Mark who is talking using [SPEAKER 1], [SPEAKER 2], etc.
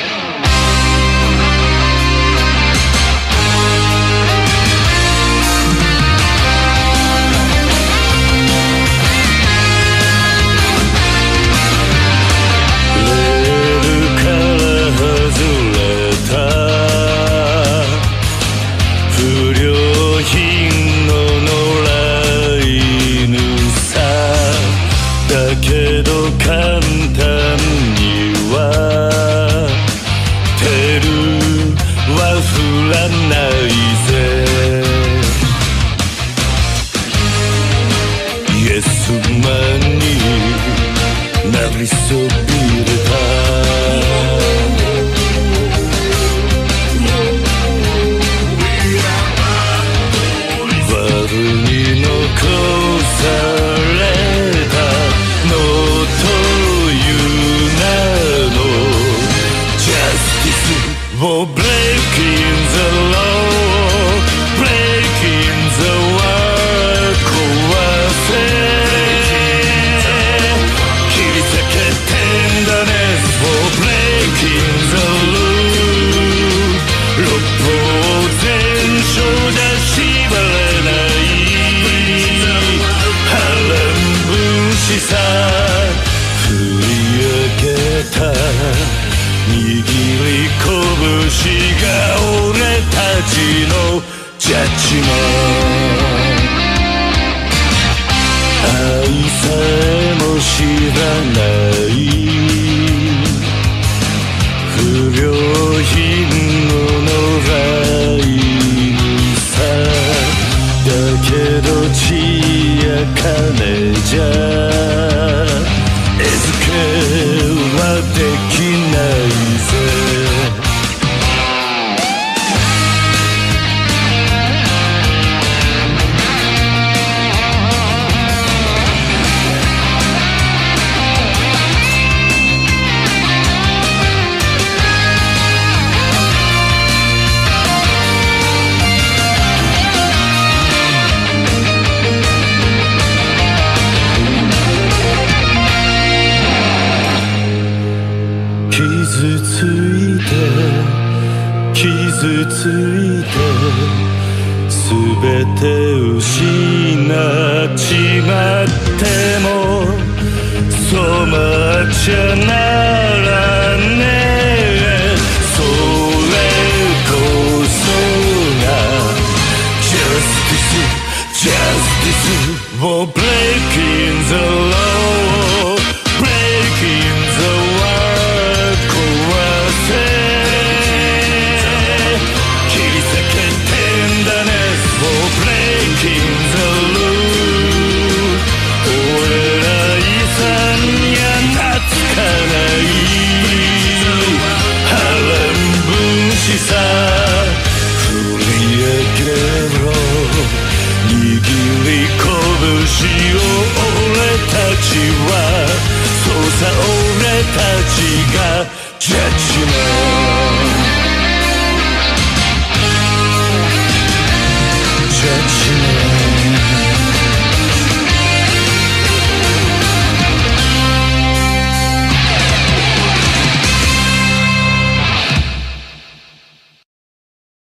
[SPEAKER 1] Nation. ちも愛さえも知らない不良品の野良犬さだけど血や金じゃ餌付けはできないついて傷ついて全て失っちまっても染まっちゃならねえそれこそがジャスティスジャスティスを breaking the law river